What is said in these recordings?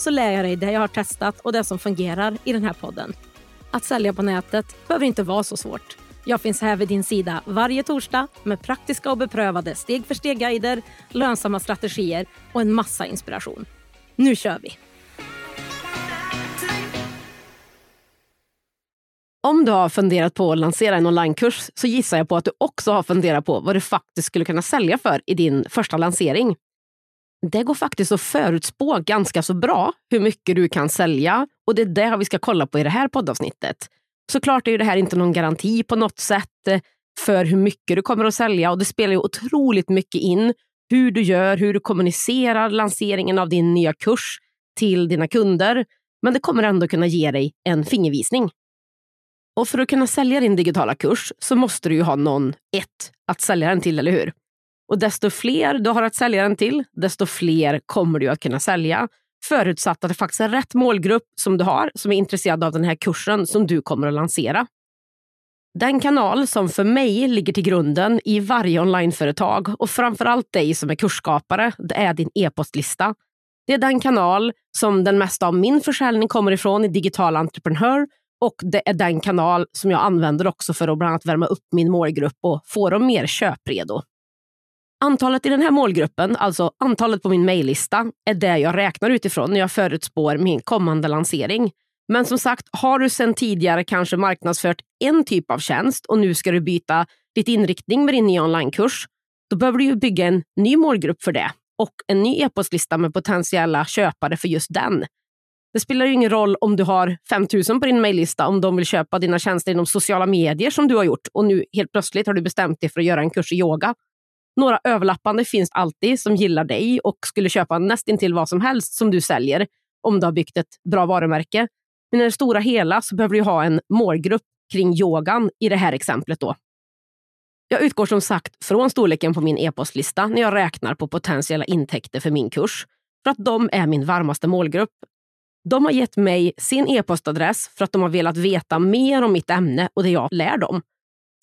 så lär jag dig det jag har testat och det som fungerar i den här podden. Att sälja på nätet behöver inte vara så svårt. Jag finns här vid din sida varje torsdag med praktiska och beprövade steg för steg-guider, lönsamma strategier och en massa inspiration. Nu kör vi! Om du har funderat på att lansera en onlinekurs så gissar jag på att du också har funderat på vad du faktiskt skulle kunna sälja för i din första lansering. Det går faktiskt att förutspå ganska så bra hur mycket du kan sälja och det är det vi ska kolla på i det här poddavsnittet. Såklart är ju det här inte någon garanti på något sätt eh, för hur mycket du kommer att sälja och det spelar ju otroligt mycket in hur du gör, hur du kommunicerar lanseringen av din nya kurs till dina kunder. Men det kommer ändå kunna ge dig en fingervisning. Och för att kunna sälja din digitala kurs så måste du ju ha någon, ett, att sälja den till, eller hur? Och desto fler du har att sälja den till, desto fler kommer du att kunna sälja. Förutsatt att det faktiskt är rätt målgrupp som du har som är intresserad av den här kursen som du kommer att lansera. Den kanal som för mig ligger till grunden i varje onlineföretag och framförallt dig som är kursskapare, det är din e-postlista. Det är den kanal som den mesta av min försäljning kommer ifrån i Digital Entreprenör och det är den kanal som jag använder också för att bland annat värma upp min målgrupp och få dem mer köpredo. Antalet i den här målgruppen, alltså antalet på min mejllista, är det jag räknar utifrån när jag förutspår min kommande lansering. Men som sagt, har du sedan tidigare kanske marknadsfört en typ av tjänst och nu ska du byta ditt inriktning med din nya onlinekurs, då behöver du bygga en ny målgrupp för det och en ny e-postlista med potentiella köpare för just den. Det spelar ju ingen roll om du har 5000 på din mejllista om de vill köpa dina tjänster inom sociala medier som du har gjort och nu helt plötsligt har du bestämt dig för att göra en kurs i yoga. Några överlappande finns alltid som gillar dig och skulle köpa nästintill vad som helst som du säljer om du har byggt ett bra varumärke. Men i det stora hela så behöver du ha en målgrupp kring yogan i det här exemplet. då. Jag utgår som sagt från storleken på min e-postlista när jag räknar på potentiella intäkter för min kurs, för att de är min varmaste målgrupp. De har gett mig sin e-postadress för att de har velat veta mer om mitt ämne och det jag lär dem.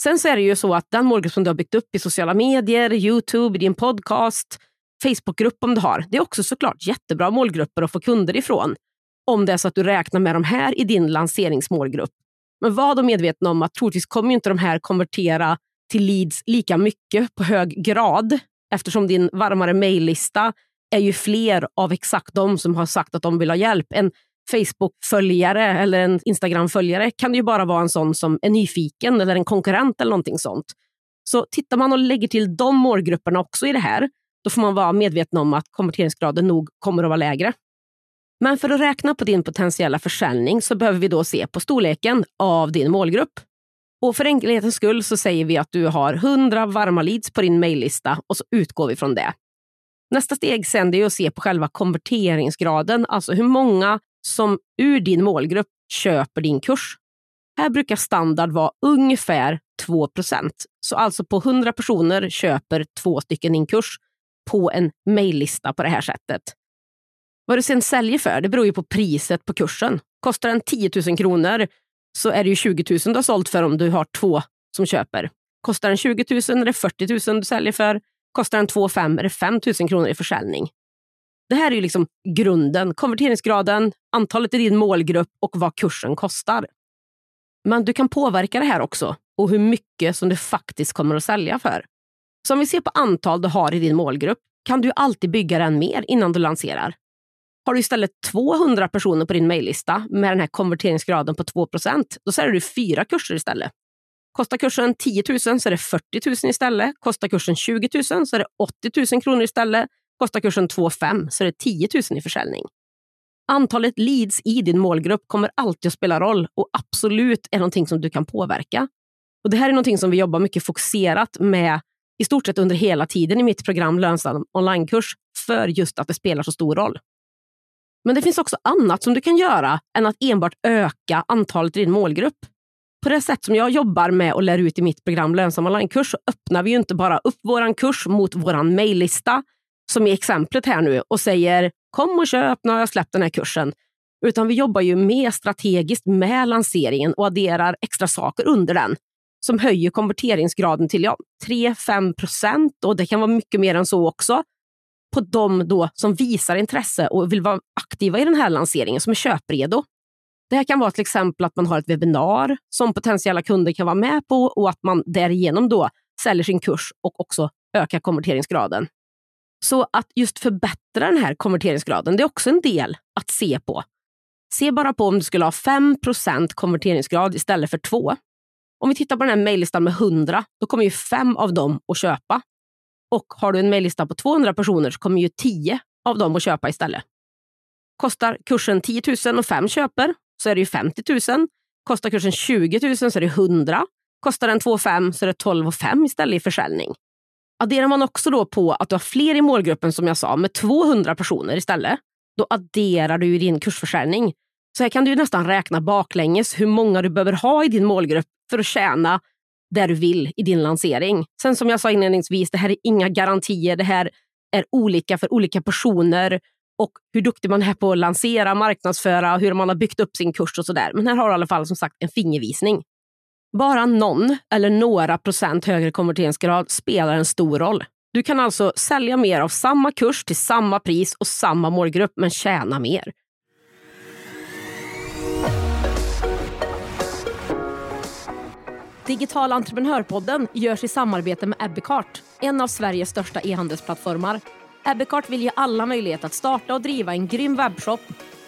Sen så är det ju så att den målgrupp som du har byggt upp i sociala medier, Youtube, din podcast, Facebookgrupp om du har, det är också såklart jättebra målgrupper att få kunder ifrån. Om det är så att du räknar med de här i din lanseringsmålgrupp. Men var då medveten om att troligtvis kommer inte de här konvertera till leads lika mycket på hög grad eftersom din varmare mejllista är ju fler av exakt de som har sagt att de vill ha hjälp än Facebook-följare eller en Instagram-följare kan det ju bara vara en sån som är nyfiken eller en konkurrent eller någonting sånt. Så tittar man och lägger till de målgrupperna också i det här, då får man vara medveten om att konverteringsgraden nog kommer att vara lägre. Men för att räkna på din potentiella försäljning så behöver vi då se på storleken av din målgrupp. Och för enkelhetens skull så säger vi att du har 100 varma leads på din mejllista och så utgår vi från det. Nästa steg sen är att se på själva konverteringsgraden, alltså hur många som ur din målgrupp köper din kurs. Här brukar standard vara ungefär 2% Så alltså på 100 personer köper två stycken din kurs på en mejllista på det här sättet. Vad du sen säljer för det beror ju på priset på kursen. Kostar den 10 000 kronor så är det ju 20 000 du har sålt för om du har två som köper. Kostar den 20 000 är det 40 000 du säljer för. Kostar den 2 5 är det 5 000 kronor i försäljning. Det här är ju liksom grunden, konverteringsgraden, antalet i din målgrupp och vad kursen kostar. Men du kan påverka det här också och hur mycket som du faktiskt kommer att sälja för. Så om vi ser på antal du har i din målgrupp kan du alltid bygga den mer innan du lanserar. Har du istället 200 personer på din mejllista med den här konverteringsgraden på 2% då säljer du fyra kurser istället. Kostar kursen 10 000 så är det 40 000 istället. Kostar kursen 20 000 så är det 80 000 kronor istället. Kostar kursen 2 500 så är det 10 000 i försäljning. Antalet leads i din målgrupp kommer alltid att spela roll och absolut är någonting som du kan påverka. Och Det här är någonting som vi jobbar mycket fokuserat med i stort sett under hela tiden i mitt program Lönsam onlinekurs för just att det spelar så stor roll. Men det finns också annat som du kan göra än att enbart öka antalet i din målgrupp. På det sätt som jag jobbar med och lär ut i mitt program Lönsam onlinekurs så öppnar vi ju inte bara upp vår kurs mot vår mejllista, som i exemplet här nu, och säger kom och köp, nu har jag släppt den här kursen. Utan vi jobbar ju mer strategiskt med lanseringen och adderar extra saker under den som höjer konverteringsgraden till ja, 3-5 procent och det kan vara mycket mer än så också på de då som visar intresse och vill vara aktiva i den här lanseringen, som är köpredo. Det här kan vara till exempel att man har ett webbinar som potentiella kunder kan vara med på och att man därigenom då säljer sin kurs och också ökar konverteringsgraden. Så att just förbättra den här konverteringsgraden, det är också en del att se på. Se bara på om du skulle ha 5% konverteringsgrad istället för 2. Om vi tittar på den här mejllistan med 100, då kommer ju fem av dem att köpa. Och har du en mejllista på 200 personer så kommer ju 10 av dem att köpa istället. Kostar kursen 10 000 och fem köper så är det ju 50 000. Kostar kursen 20 000 så är det 100. Kostar den 2 5 så är det 12 5 istället i försäljning. Adderar man också då på att du har fler i målgruppen som jag sa med 200 personer istället, då adderar du din kursförsäljning. Så här kan du nästan räkna baklänges hur många du behöver ha i din målgrupp för att tjäna det du vill i din lansering. Sen som jag sa inledningsvis, det här är inga garantier. Det här är olika för olika personer och hur duktig man är på att lansera, marknadsföra, hur man har byggt upp sin kurs och sådär. Men här har du i alla fall som sagt en fingervisning. Bara någon eller några procent högre konverteringsgrad spelar en stor roll. Du kan alltså sälja mer av samma kurs till samma pris och samma målgrupp, men tjäna mer. Digital entreprenörpodden görs i samarbete med Ebbecart, en av Sveriges största e-handelsplattformar. Ebbecart vill ge alla möjlighet att starta och driva en grym webbshop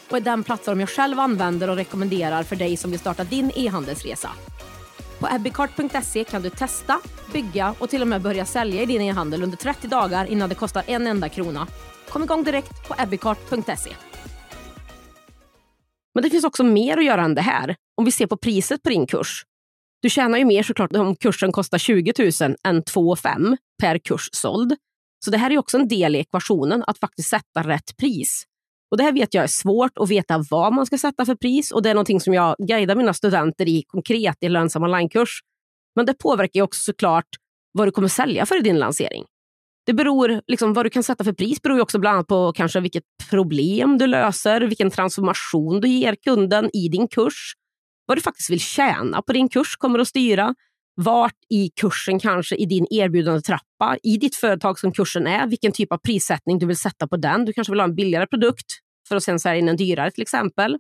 och är den plattform jag själv använder och rekommenderar för dig som vill starta din e-handelsresa. På ebbicart.se kan du testa, bygga och till och med börja sälja i din e-handel under 30 dagar innan det kostar en enda krona. Kom igång direkt på ebbicart.se. Men det finns också mer att göra än det här. Om vi ser på priset på din kurs du tjänar ju mer såklart om kursen kostar 20 000 än 2 5 per kurs såld. Så det här är också en del i ekvationen, att faktiskt sätta rätt pris. Och Det här vet jag är svårt att veta vad man ska sätta för pris och det är någonting som jag guidar mina studenter i konkret i lönsam onlinekurs. Men det påverkar också såklart vad du kommer sälja för i din lansering. Det beror, liksom, vad du kan sätta för pris beror också bland annat på kanske vilket problem du löser, vilken transformation du ger kunden i din kurs vad du faktiskt vill tjäna på din kurs kommer att styra. Vart i kursen, kanske i din erbjudande trappa, i ditt företag som kursen är, vilken typ av prissättning du vill sätta på den. Du kanske vill ha en billigare produkt för att sen sälja in en dyrare till exempel.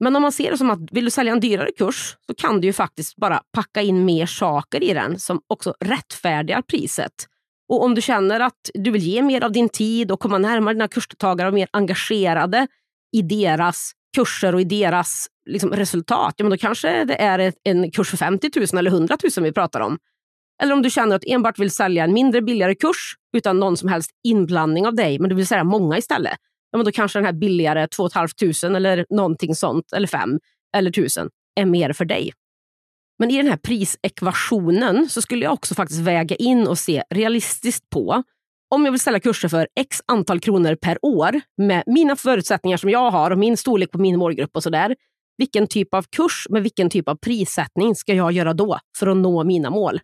Men om man ser det som att vill du sälja en dyrare kurs så kan du ju faktiskt bara packa in mer saker i den som också rättfärdigar priset. Och om du känner att du vill ge mer av din tid och komma närmare dina kursdeltagare och mer engagerade i deras kurser och i deras liksom, resultat, ja, men då kanske det är ett, en kurs för 50 000 eller 100 000 vi pratar om. Eller om du känner att du enbart vill sälja en mindre billigare kurs utan någon som helst inblandning av dig, men du vill sälja många istället. Ja, men då kanske den här billigare 2 500 eller någonting sånt, eller 5 eller 1000 är mer för dig. Men i den här prisekvationen så skulle jag också faktiskt väga in och se realistiskt på om jag vill ställa kurser för x antal kronor per år med mina förutsättningar som jag har och min storlek på min målgrupp och sådär. Vilken typ av kurs med vilken typ av prissättning ska jag göra då för att nå mina mål?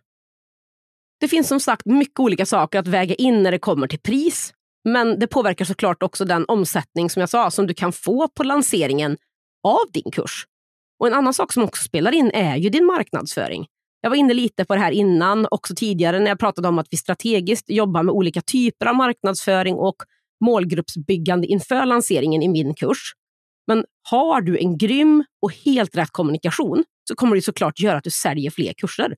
Det finns som sagt mycket olika saker att väga in när det kommer till pris. Men det påverkar såklart också den omsättning som jag sa som du kan få på lanseringen av din kurs. Och En annan sak som också spelar in är ju din marknadsföring. Jag var inne lite på det här innan, också tidigare när jag pratade om att vi strategiskt jobbar med olika typer av marknadsföring och målgruppsbyggande inför lanseringen i min kurs. Men har du en grym och helt rätt kommunikation så kommer det såklart göra att du säljer fler kurser.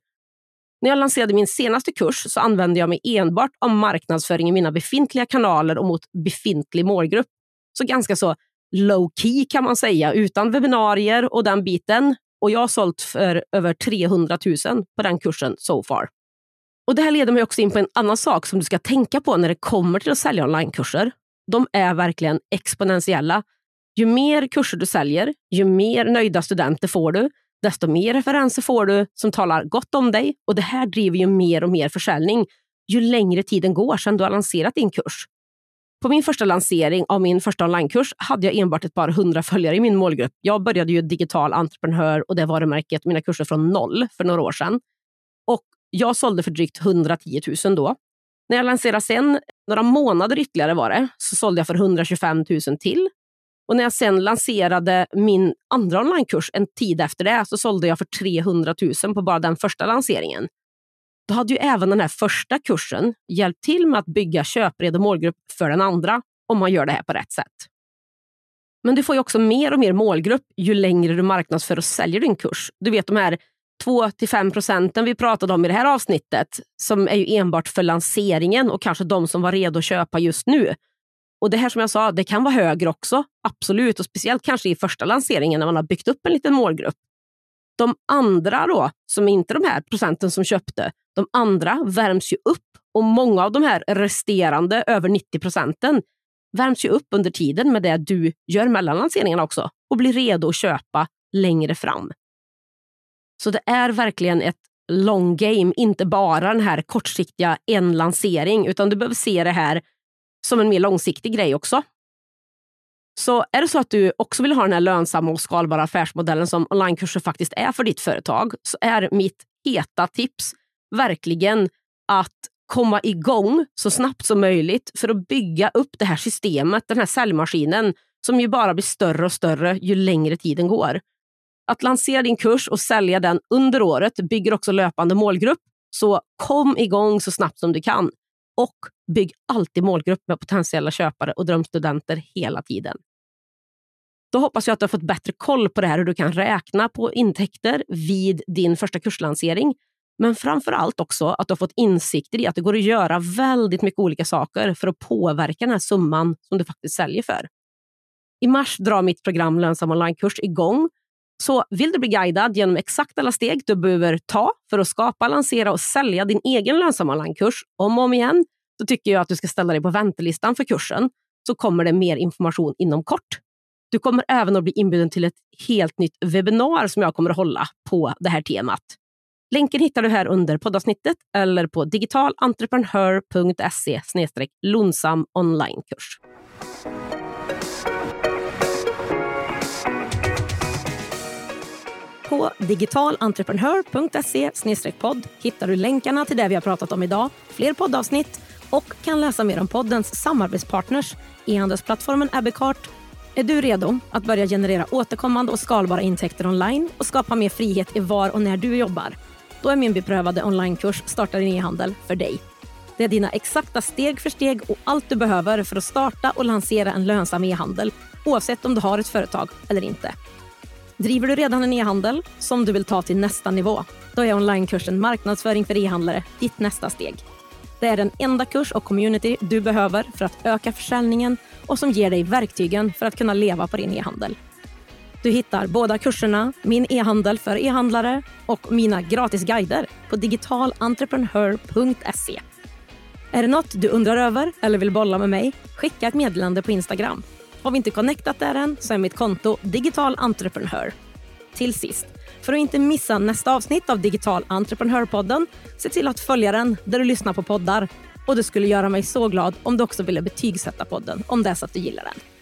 När jag lanserade min senaste kurs så använde jag mig enbart av marknadsföring i mina befintliga kanaler och mot befintlig målgrupp. Så ganska så low key kan man säga, utan webbinarier och den biten och jag har sålt för över 300 000 på den kursen so far. Och Det här leder mig också in på en annan sak som du ska tänka på när det kommer till att sälja onlinekurser. De är verkligen exponentiella. Ju mer kurser du säljer, ju mer nöjda studenter får du, desto mer referenser får du som talar gott om dig och det här driver ju mer och mer försäljning ju längre tiden går sedan du har lanserat din kurs. På min första lansering av min första onlinekurs hade jag enbart ett par hundra följare i min målgrupp. Jag började ju digital entreprenör och det varumärket, mina kurser från noll för några år sedan. Och jag sålde för drygt 110 000 då. När jag lanserade sen, några månader ytterligare var det, så sålde jag för 125 000 till. Och när jag sen lanserade min andra onlinekurs en tid efter det så sålde jag för 300 000 på bara den första lanseringen. Då hade ju även den här första kursen hjälpt till med att bygga köpredo målgrupp för den andra om man gör det här på rätt sätt. Men du får ju också mer och mer målgrupp ju längre du marknadsför och säljer din kurs. Du vet de här 2-5 procenten vi pratade om i det här avsnittet som är ju enbart för lanseringen och kanske de som var redo att köpa just nu. Och det här som jag sa, det kan vara högre också, absolut. Och speciellt kanske i första lanseringen när man har byggt upp en liten målgrupp. De andra då, som inte de här procenten som köpte, de andra värms ju upp och många av de här resterande över 90 procenten värms ju upp under tiden med det du gör mellan lanseringarna också och blir redo att köpa längre fram. Så det är verkligen ett long game, inte bara den här kortsiktiga en lansering, utan du behöver se det här som en mer långsiktig grej också. Så är det så att du också vill ha den här lönsamma och skalbara affärsmodellen som onlinekurser faktiskt är för ditt företag, så är mitt heta tips verkligen att komma igång så snabbt som möjligt för att bygga upp det här systemet, den här säljmaskinen som ju bara blir större och större ju längre tiden går. Att lansera din kurs och sälja den under året bygger också löpande målgrupp. Så kom igång så snabbt som du kan. Och bygg alltid målgrupp med potentiella köpare och drömstudenter hela tiden. Då hoppas jag att du har fått bättre koll på det här hur du kan räkna på intäkter vid din första kurslansering. Men framför allt också att du har fått insikter i att det går att göra väldigt mycket olika saker för att påverka den här summan som du faktiskt säljer för. I mars drar mitt program Lönsam onlinekurs igång så vill du bli guidad genom exakt alla steg du behöver ta för att skapa, lansera och sälja din egen lönsamma onlinekurs om och om igen, då tycker jag att du ska ställa dig på väntelistan för kursen så kommer det mer information inom kort. Du kommer även att bli inbjuden till ett helt nytt webbinar som jag kommer att hålla på det här temat. Länken hittar du här under poddavsnittet eller på digitalentreprenör.se lonsam onlinekurs. På digitalentreprenör.se podd hittar du länkarna till det vi har pratat om idag, fler poddavsnitt och kan läsa mer om poddens samarbetspartners, e-handelsplattformen Abbeycart. Är du redo att börja generera återkommande och skalbara intäkter online och skapa mer frihet i var och när du jobbar? Då är min beprövade onlinekurs Starta din e-handel för dig. Det är dina exakta steg för steg och allt du behöver för att starta och lansera en lönsam e-handel oavsett om du har ett företag eller inte. Driver du redan en e-handel som du vill ta till nästa nivå? Då är onlinekursen Marknadsföring för e-handlare ditt nästa steg. Det är den enda kurs och community du behöver för att öka försäljningen och som ger dig verktygen för att kunna leva på din e-handel. Du hittar båda kurserna, min e-handel för e-handlare och mina gratis guider på digitalentreprenör.se. Är det något du undrar över eller vill bolla med mig? Skicka ett meddelande på Instagram. Har vi inte connectat där än så är mitt konto Digital Entreprenör. Till sist, för att inte missa nästa avsnitt av Digital Entreprenörpodden, se till att följa den där du lyssnar på poddar. Och det skulle göra mig så glad om du också ville betygsätta podden om det är så att du gillar den.